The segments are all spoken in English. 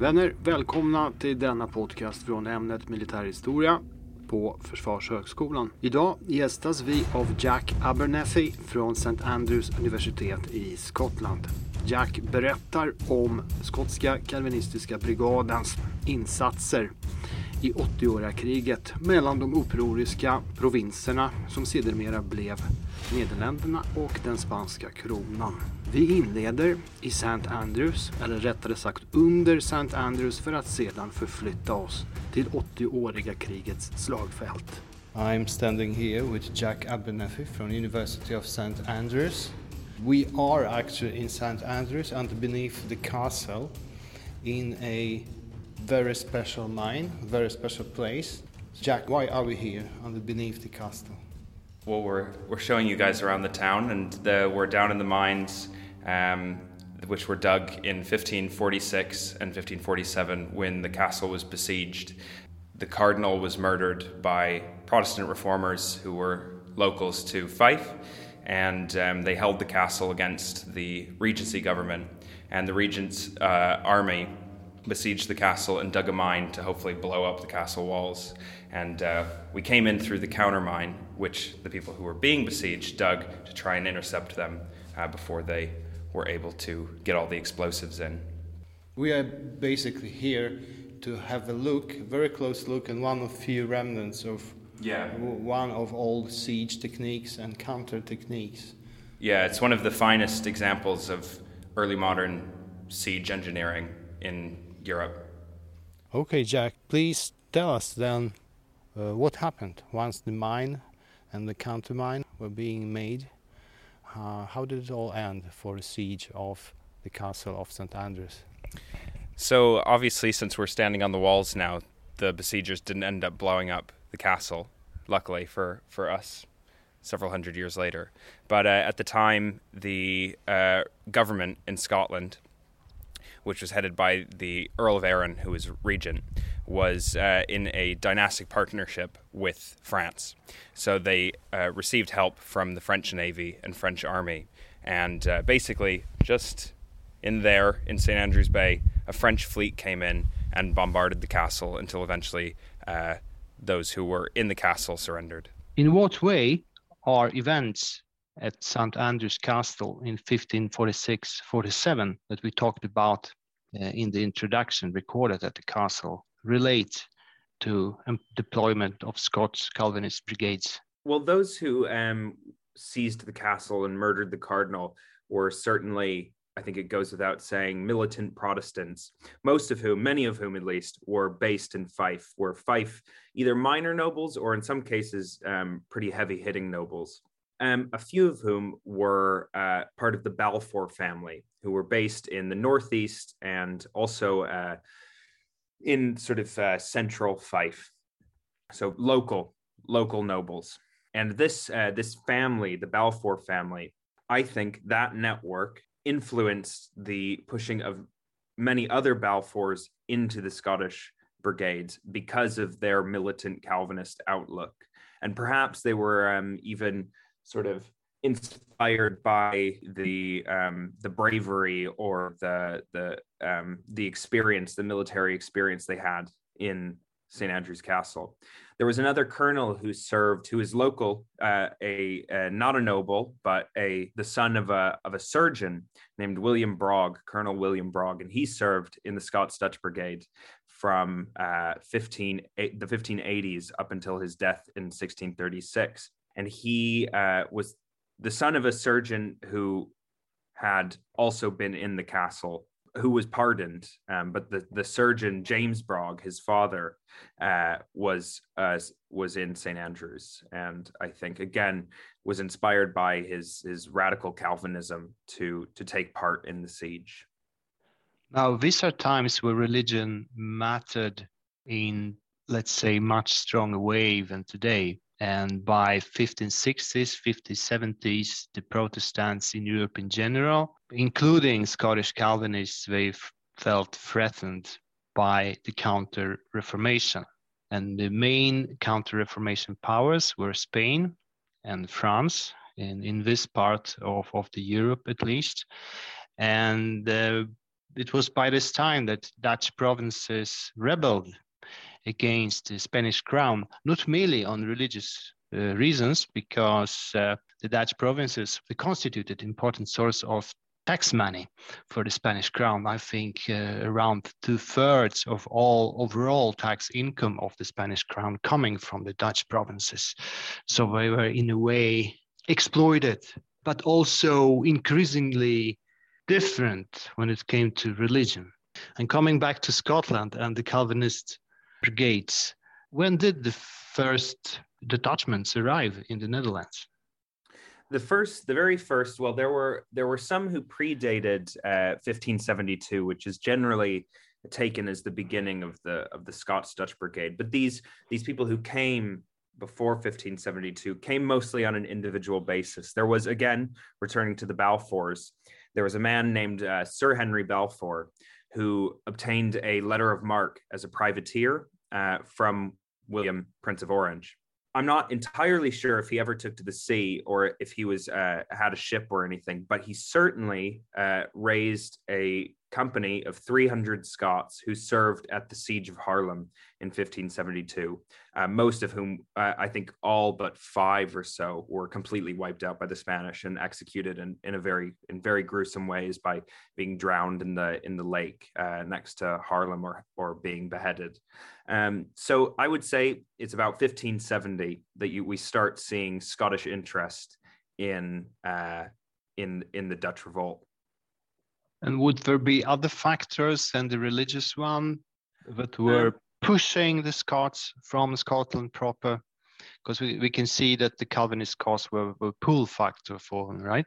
Vänner, välkomna till denna podcast från ämnet militärhistoria på Försvarshögskolan. Idag gästas vi av Jack Abernethy från St. Andrews universitet i Skottland. Jack berättar om skotska kalvinistiska brigadens insatser i 80-åriga kriget mellan de upproriska provinserna som sedermera blev Nederländerna och den spanska kronan. Vi inleder i St. Andrews, eller rättare sagt under St. Andrews för att sedan förflytta oss till 80-åriga krigets slagfält. I'm standing here with Jack Abernethy from University of St. Andrews. We are actually in St. Andrews and beneath the castle in a very special mine, very special place. Jack, why are we here underneath the castle? Well, we're, we're showing you guys around the town, and the, we're down in the mines, um, which were dug in 1546 and 1547 when the castle was besieged. The cardinal was murdered by Protestant reformers who were locals to Fife, and um, they held the castle against the Regency government. And the Regent's uh, army besieged the castle and dug a mine to hopefully blow up the castle walls. And uh, we came in through the counter mine, which the people who were being besieged dug to try and intercept them uh, before they were able to get all the explosives in. We are basically here to have a look, a very close look, and one of few remnants of Yeah. one of old siege techniques and counter techniques. Yeah, it's one of the finest examples of early modern siege engineering in Europe. Okay, Jack, please tell us then uh, what happened once the mine and the countermine were being made. Uh, how did it all end for the siege of the castle of St. Andrews? So, obviously, since we're standing on the walls now, the besiegers didn't end up blowing up the castle, luckily for, for us, several hundred years later. But uh, at the time, the uh, government in Scotland, which was headed by the Earl of Arran, who was regent, was uh, in a dynastic partnership with France. So they uh, received help from the French Navy and French Army. And uh, basically, just in there in St. Andrews Bay, a French fleet came in and bombarded the castle until eventually uh, those who were in the castle surrendered. In what way are events at St. Andrew's Castle in 1546 47 that we talked about uh, in the introduction recorded at the castle relate to um, deployment of Scots Calvinist brigades? Well, those who um, seized the castle and murdered the cardinal were certainly, I think it goes without saying, militant Protestants, most of whom, many of whom at least, were based in Fife, were Fife either minor nobles or in some cases um, pretty heavy hitting nobles. Um, a few of whom were uh, part of the Balfour family, who were based in the Northeast and also uh, in sort of uh, central Fife. So local, local nobles. And this uh, this family, the Balfour family, I think that network influenced the pushing of many other Balfours into the Scottish brigades because of their militant Calvinist outlook. And perhaps they were um, even sort of inspired by the um, the bravery or the the um, the experience, the military experience they had in St Andrew's Castle. There was another colonel who served, who is local, uh, a, a not a noble, but a the son of a of a surgeon named William Brog, Colonel William Brog, and he served in the Scots Dutch Brigade from uh, 15 the 1580s up until his death in 1636. And he uh, was the son of a surgeon who had also been in the castle who was pardoned um, but the, the surgeon james Brog, his father uh, was uh, was in st andrews and i think again was inspired by his his radical calvinism to to take part in the siege Now, these are times where religion mattered in, let's say, much stronger way than today. And by 1560s, 1570s, the Protestants in Europe in general, including Scottish Calvinists, they felt threatened by the Counter Reformation. And the main Counter Reformation powers were Spain and France, in, in this part of, of the Europe at least. And uh, it was by this time that Dutch provinces rebelled against the Spanish crown, not merely on religious uh, reasons, because uh, the Dutch provinces constituted important source of tax money for the Spanish crown. I think uh, around two thirds of all overall tax income of the Spanish crown coming from the Dutch provinces. So they were in a way exploited, but also increasingly different when it came to religion. And coming back to Scotland and the Calvinist brigades, when did the first detachments arrive in the Netherlands? the first the very first well there were there were some who predated uh, 1572 which is generally taken as the beginning of the of the scots dutch brigade. But these these people who came before 1572 came mostly on an individual basis. There was again returning to the balfours there was a man named uh, sir henry balfour who obtained a letter of marque as a privateer uh, from william prince of orange. I'm not entirely sure if he ever took to the sea or if he was uh, had a ship or anything, but he certainly uh, raised a company of 300 Scots who served at the siege of Haarlem in 1572. Uh, most of whom, uh, I think, all but five or so, were completely wiped out by the Spanish and executed in, in a very in very gruesome ways by being drowned in the in the lake uh, next to Haarlem or or being beheaded. Um, so I would say it's about 1570 that you we start seeing Scottish interest in uh, in in the Dutch revolt. And would there be other factors than the religious one that were pushing the Scots from Scotland proper? Because we, we can see that the Calvinist cause were, a pull factor for them, right?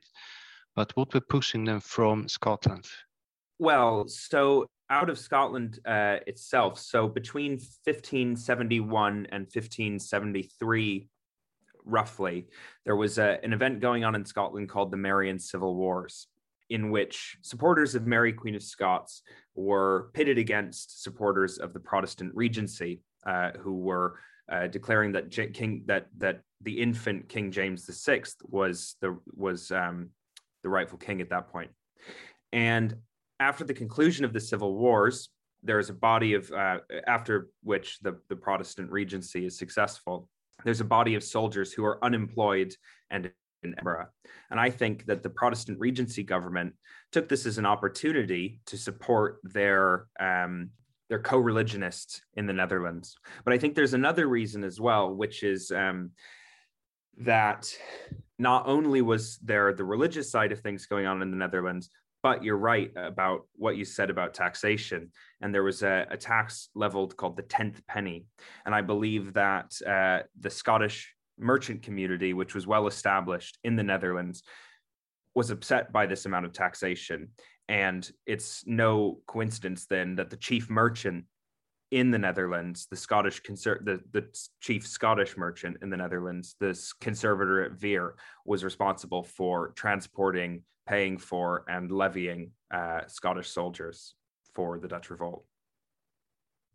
But what were pushing them from Scotland? Well, so out of Scotland uh, itself. So between 1571 and 1573, roughly, there was a, an event going on in Scotland called the Marian Civil Wars, in which supporters of Mary, Queen of Scots, were pitted against supporters of the Protestant Regency, uh, who were uh, declaring that J- King that that the infant King James VI was the was um, the rightful king at that point. And after the conclusion of the civil wars, there is a body of, uh, after which the, the Protestant regency is successful, there's a body of soldiers who are unemployed and in Edinburgh. And I think that the Protestant Regency government took this as an opportunity to support their um, their co-religionists in the Netherlands. But I think there's another reason as well, which is um, that not only was there the religious side of things going on in the Netherlands, but you're right about what you said about taxation. And there was a, a tax leveled called the 10th penny. And I believe that uh, the Scottish merchant community, which was well established in the Netherlands, was upset by this amount of taxation. And it's no coincidence then that the chief merchant in the Netherlands, the Scottish conser- the, the chief Scottish merchant in the Netherlands, this conservator at Veere, was responsible for transporting paying for and levying uh, Scottish soldiers for the Dutch revolt.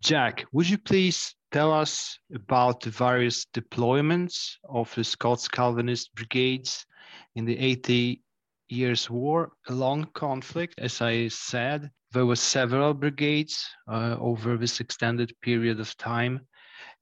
Jack, would you please tell us about the various deployments of the Scots Calvinist brigades in the 80 Years' War, a long conflict? As I said, there were several brigades uh, over this extended period of time.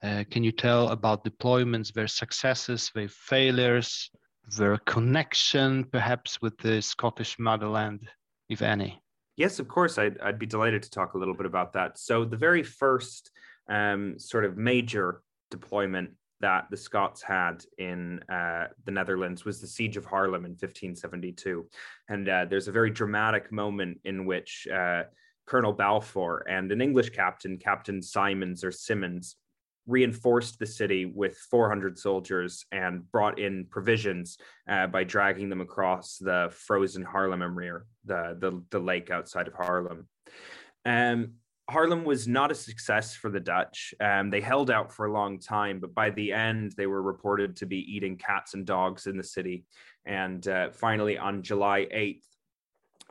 Uh, can you tell about deployments, their successes, their failures, their connection perhaps with the Scottish motherland, if any? Yes, of course. I'd, I'd be delighted to talk a little bit about that. So, the very first um, sort of major deployment that the Scots had in uh, the Netherlands was the Siege of Haarlem in 1572. And uh, there's a very dramatic moment in which uh, Colonel Balfour and an English captain, Captain Simons or Simmons, reinforced the city with 400 soldiers and brought in provisions uh, by dragging them across the frozen Haarlemmermeer, the, the, the lake outside of Haarlem. Um, Haarlem was not a success for the Dutch. Um, they held out for a long time, but by the end, they were reported to be eating cats and dogs in the city. And uh, finally, on July 8th,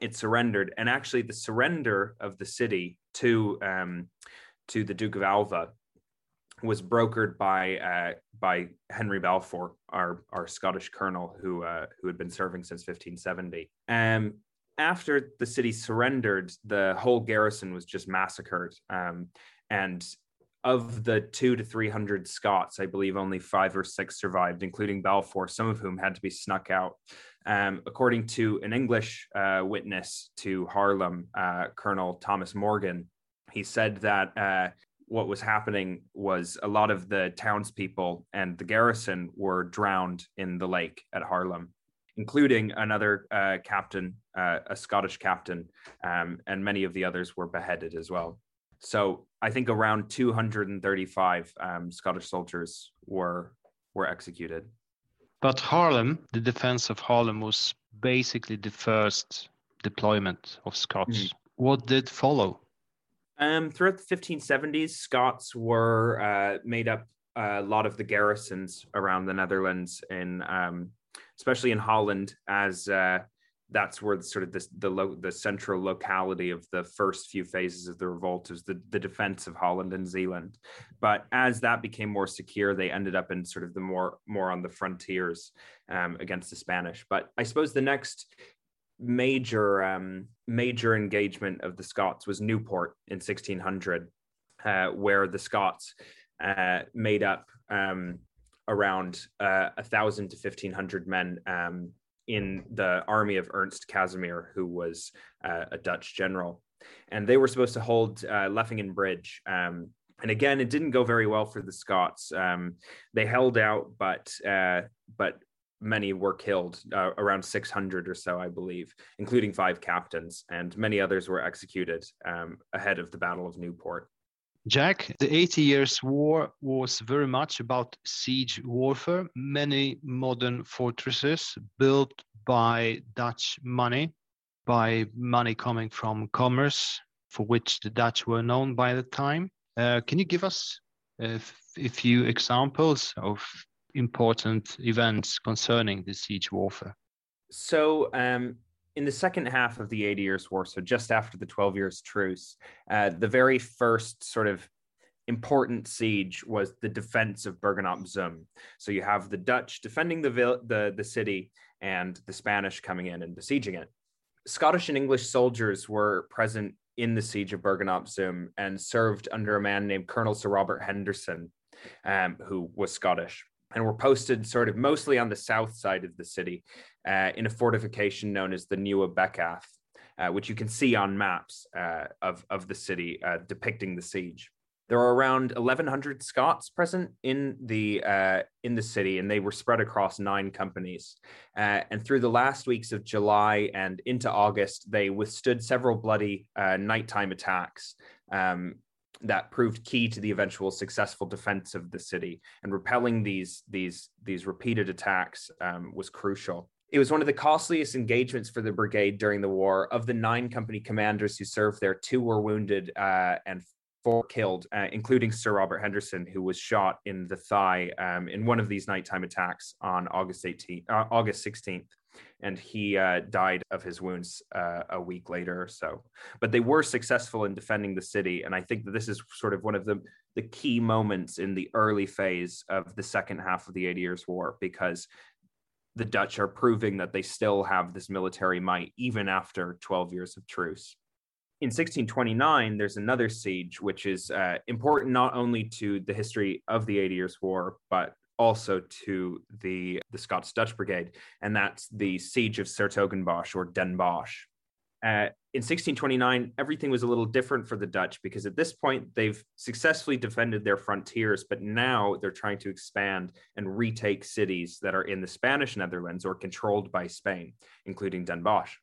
it surrendered. And actually, the surrender of the city to um, to the Duke of Alva was brokered by uh, by Henry Balfour, our our Scottish colonel who uh, who had been serving since 1570. Um, after the city surrendered, the whole garrison was just massacred. Um, and of the two to 300 Scots, I believe only five or six survived, including Balfour, some of whom had to be snuck out. Um, according to an English uh, witness to Haarlem, uh, Colonel Thomas Morgan, he said that uh, what was happening was a lot of the townspeople and the garrison were drowned in the lake at Haarlem, including another uh, captain, uh, a Scottish captain, um, and many of the others were beheaded as well. So I think around 235 um, Scottish soldiers were were executed. But Haarlem, the defense of Haarlem, was basically the first deployment of Scots. Mm. What did follow? Um, throughout the 1570s, Scots were uh, made up a lot of the garrisons around the Netherlands, in um, especially in Holland, as uh, that's where the, sort of the the, lo- the central locality of the first few phases of the revolt was the, the defense of Holland and Zeeland. But as that became more secure, they ended up in sort of the more more on the frontiers um, against the Spanish. But I suppose the next major um, major engagement of the Scots was Newport in 1600, uh, where the Scots uh, made up um, around uh, a thousand to 1500 men um, in the army of Ernst Casimir, who was uh, a Dutch general. And they were supposed to hold uh, Leffingen Bridge. Um, and again, it didn't go very well for the Scots. Um, they held out, but uh, but many were killed, uh, around 600 or so, I believe, including five captains, and many others were executed um, ahead of the Battle of Newport. Jack, the 80 Years' War was very much about siege warfare. Many modern fortresses built by Dutch money, by money coming from commerce, for which the Dutch were known by the time. Uh, can you give us a, a few examples of important events concerning the siege warfare? So, um, in the second half of the Eighty Years' War, so just after the Twelve Years' Truce, uh, the very first sort of important siege was the defense of Bergen op Zoom. So you have the Dutch defending the the the city and the Spanish coming in and besieging it. Scottish and English soldiers were present in the siege of Bergen op Zoom and served under a man named Colonel Sir Robert Henderson, um, who was Scottish and were posted sort of mostly on the south side of the city uh, in a fortification known as the Nieuwe Bekkath, uh, which you can see on maps uh, of, of the city uh, depicting the siege. There are around 1,100 Scots present in the uh, in the city, and they were spread across nine companies. Uh, and through the last weeks of July and into August, they withstood several bloody nighttime attacks um, that proved key to the eventual successful defense of the city. And repelling these these these repeated attacks um, was crucial. It was one of the costliest engagements for the brigade during the war. Of the nine company commanders who served there, two were wounded uh, and four killed, uh, including Sir Robert Henderson, who was shot in the thigh um, in one of these nighttime attacks on August 18th, uh, August 16th and he uh, died of his wounds uh, a week later or so. But they were successful in defending the city, and I think that this is sort of one of the the key moments in the early phase of the second half of the Eighty Years' War because the Dutch are proving that they still have this military might even after 12 years of truce. In 1629, there's another siege, which is uh, important not only to the history of the Eighty Years' War, but also to the, the Scots Dutch Brigade, and that's the Siege of 's-Hertogenbosch or Den Bosch. Uh, in 1629, everything was a little different for the Dutch because at this point they've successfully defended their frontiers, but now they're trying to expand and retake cities that are in the Spanish Netherlands or controlled by Spain, including Den Bosch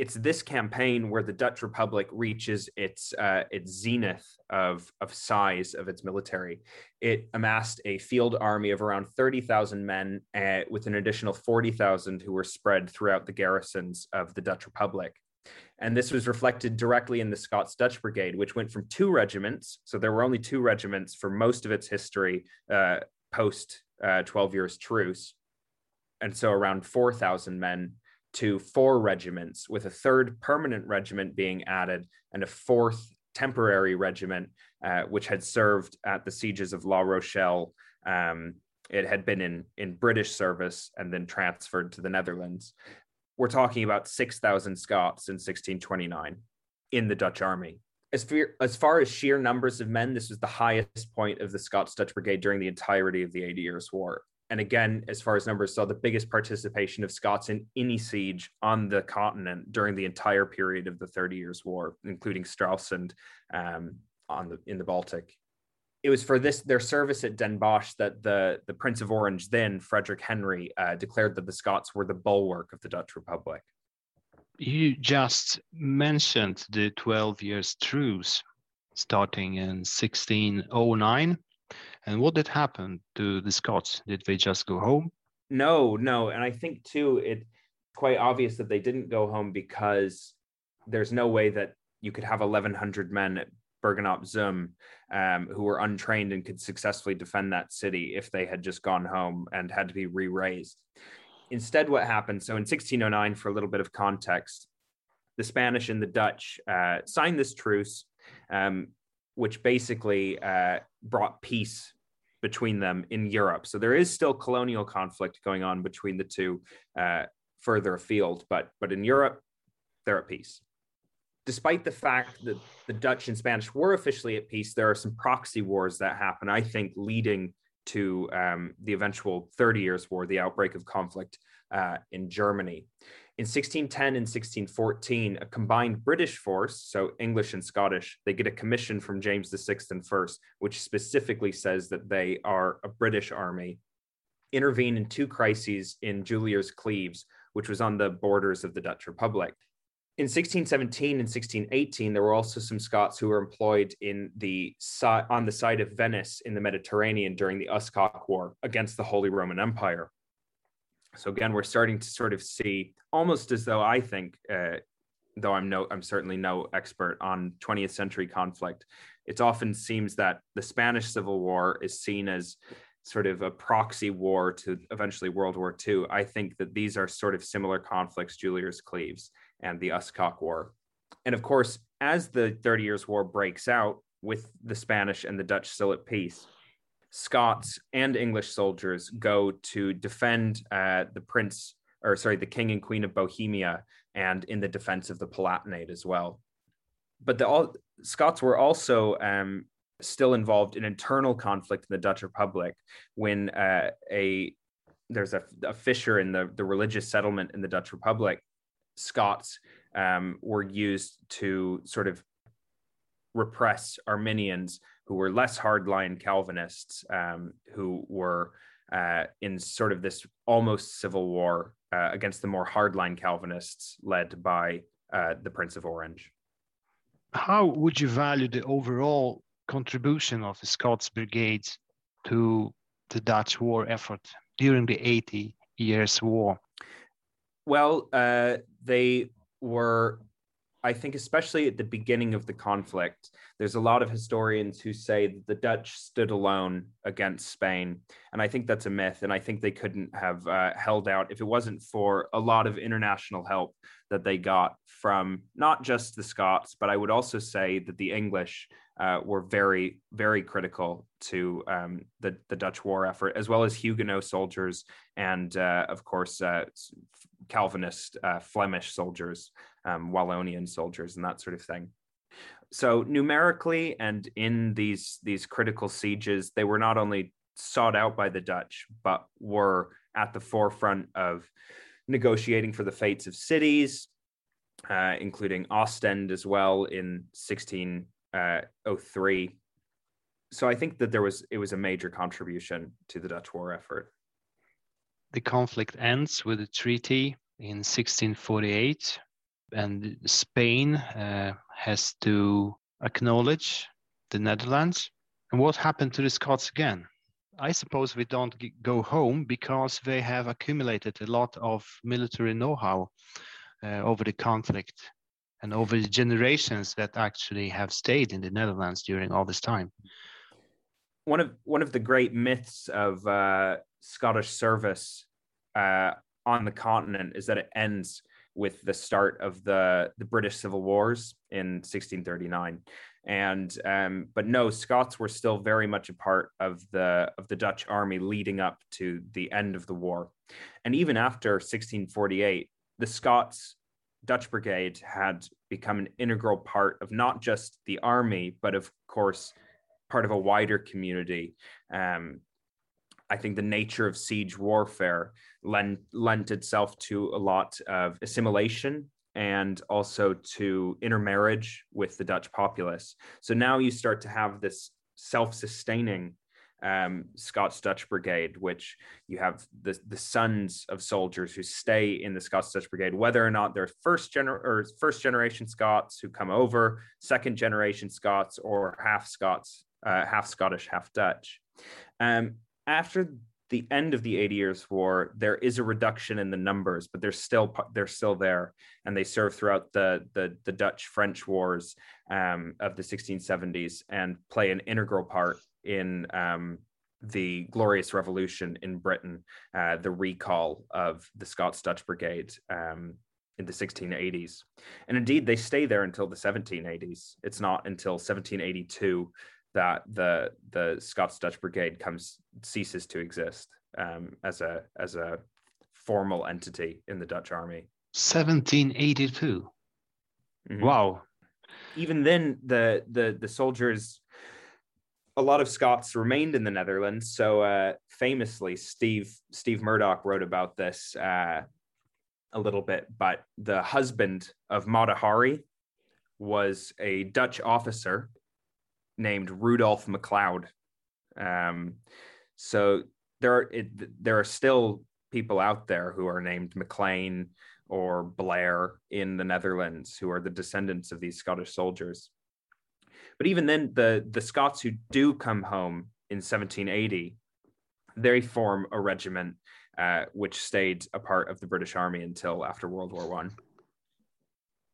it's this campaign where the Dutch Republic reaches its uh, its zenith of of size of its military. It amassed a field army of around thirty thousand men, uh, with an additional forty thousand who were spread throughout the garrisons of the Dutch Republic. And this was reflected directly in the Scots Dutch Brigade, which went from two regiments. So there were only two regiments for most of its history uh, post uh, 12 years truce. And so around 4,000 men to four regiments, with a third permanent regiment being added and a fourth temporary regiment, uh, which had served at the sieges of La Rochelle. Um, it had been in, in British service and then transferred to the Netherlands. we're talking about 6,000 Scots in 1629 in the Dutch army. As as far as sheer numbers of men, this was the highest point of the Scots Dutch Brigade during the entirety of the Eighty Years' War. And again, as far as numbers saw, the biggest participation of Scots in any siege on the continent during the entire period of the Thirty Years' War, including Stralsund um, on the in the Baltic it was for this their service at Den Bosch that the the Prince of Orange, then Frederick Henry, uh, declared that the Scots were the bulwark of the Dutch Republic. You just mentioned the 12 years truce starting in 1609. And what did happen to the Scots? Did they just go home? No, no. And I think too, it's quite obvious that they didn't go home because there's no way that you could have 1,100 men at Bergen op Zoom, um, who were untrained and could successfully defend that city if they had just gone home and had to be re raised. Instead, what happened? So in 1609, for a little bit of context, the Spanish and the Dutch uh, signed this truce, um, which basically uh, brought peace between them in Europe. So there is still colonial conflict going on between the two uh, further afield, but but in Europe, they're at peace despite the fact that the Dutch and Spanish were officially at peace, there are some proxy wars that happen, I think, leading to um, the eventual 30 Years' War, the outbreak of conflict uh, in Germany. In 1610 and 1614, a combined British force, so English and Scottish, they get a commission from James VI and First, which specifically says that they are a British army, intervene in two crises in Juliers Cleves, which was on the borders of the Dutch Republic in 1617 and 1618, there were also some Scots who were employed in the on the side of Venice in the Mediterranean during the Uskok War against the Holy Roman Empire. So again, we're starting to sort of see almost as though I think, uh, though I'm no, I'm certainly no expert on 20th century conflict. It often seems that the Spanish Civil War is seen as sort of a proxy war to eventually World War II. I think that these are sort of similar conflicts, Juliers Cleves and the Uskok War. And of course, as the Thirty Years' War breaks out with the Spanish and the Dutch still at peace, Scots and English soldiers go to defend uh, the prince, or sorry, the king and queen of Bohemia, and in the defense of the Palatinate as well. But the all, Scots were also um, still involved in internal conflict in the Dutch Republic when uh, a there's a, a fissure in the, the religious settlement in the Dutch Republic Scots um, were used to sort of repress Arminians who were less hardline Calvinists, um, who were uh, in sort of this almost civil war uh, against the more hardline Calvinists led by uh, the Prince of Orange. How would you value the overall contribution of the Scots Brigades to the Dutch war effort during the 80 Years' War? Well, uh, they were, I think, especially at the beginning of the conflict, there's a lot of historians who say that the Dutch stood alone against Spain. And I think that's a myth. And I think they couldn't have uh, held out if it wasn't for a lot of international help that they got from not just the Scots, but I would also say that the English uh, were very, very critical to um, the, the Dutch war effort, as well as Huguenot soldiers and, uh, of course, uh, Calvinist uh, Flemish soldiers, um, Wallonian soldiers, and that sort of thing. So numerically and in these these critical sieges, they were not only sought out by the Dutch, but were at the forefront of negotiating for the fates of cities, uh, including Ostend as well in 1603. So I think that there was it was a major contribution to the Dutch war effort the conflict ends with a treaty in 1648, and Spain uh, has to acknowledge the Netherlands. And what happened to the Scots again? I suppose we don't go home because they have accumulated a lot of military know how uh, over the conflict and over the generations that actually have stayed in the Netherlands during all this time. One of one of the great myths of uh, Scottish service uh, on the continent is that it ends with the start of the the British Civil Wars in 1639. And um, but no, Scots were still very much a part of the of the Dutch army leading up to the end of the war. And even after 1648, the Scots Dutch Brigade had become an integral part of not just the army, but of course, part of a wider community. Um, I think the nature of siege warfare lent, lent itself to a lot of assimilation and also to intermarriage with the Dutch populace. So now you start to have this self sustaining um, Scots Dutch Brigade, which you have the, the sons of soldiers who stay in the Scots Dutch Brigade, whether or not they're first gener- or first generation Scots who come over, second generation Scots, or half Scots, uh, half Scottish, half Dutch. Um, after the end of the 80 years war there is a reduction in the numbers but they're still they're still there and they serve throughout the the, the dutch french wars um, of the 1670s and play an integral part in um, the Glorious Revolution in Britain, uh, the recall of the Scots Dutch Brigade um, in the 1680s. And indeed, they stay there until the 1780s. It's not until 1782 that the the Scots Dutch Brigade comes ceases to exist um, as a as a formal entity in the Dutch army. 1782. Mm-hmm. Wow. Even then, the the the soldiers a lot of Scots remained in the Netherlands. So uh, famously, Steve Steve Murdoch wrote about this uh, a little bit. But the husband of Mata Hari was a Dutch officer named Rudolf MacLeod. Um, so there are it, there are still people out there who are named MacLean or Blair in the Netherlands who are the descendants of these Scottish soldiers. But even then, the the Scots who do come home in 1780, they form a regiment uh, which stayed a part of the British Army until after World War One.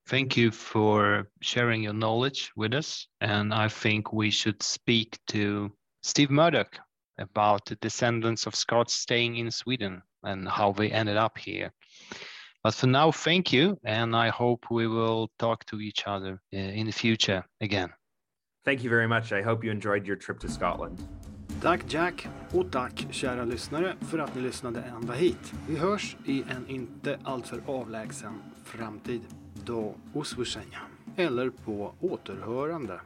Thank you for sharing your knowledge with us, and I think we should speak to Steve Murdoch about the descendants of Scots staying in Sweden and how they ended up here. But for now, thank you, and I hope we will talk to each other uh, in the future again. Thank you very much. I hope you enjoyed your trip to Scotland. Tack Jack och tack kära lyssnare för att ni lyssnade ända hit. Vi hörs i en inte alltför avlägsen framtid. Då usłyszenia. Eller på återhörande.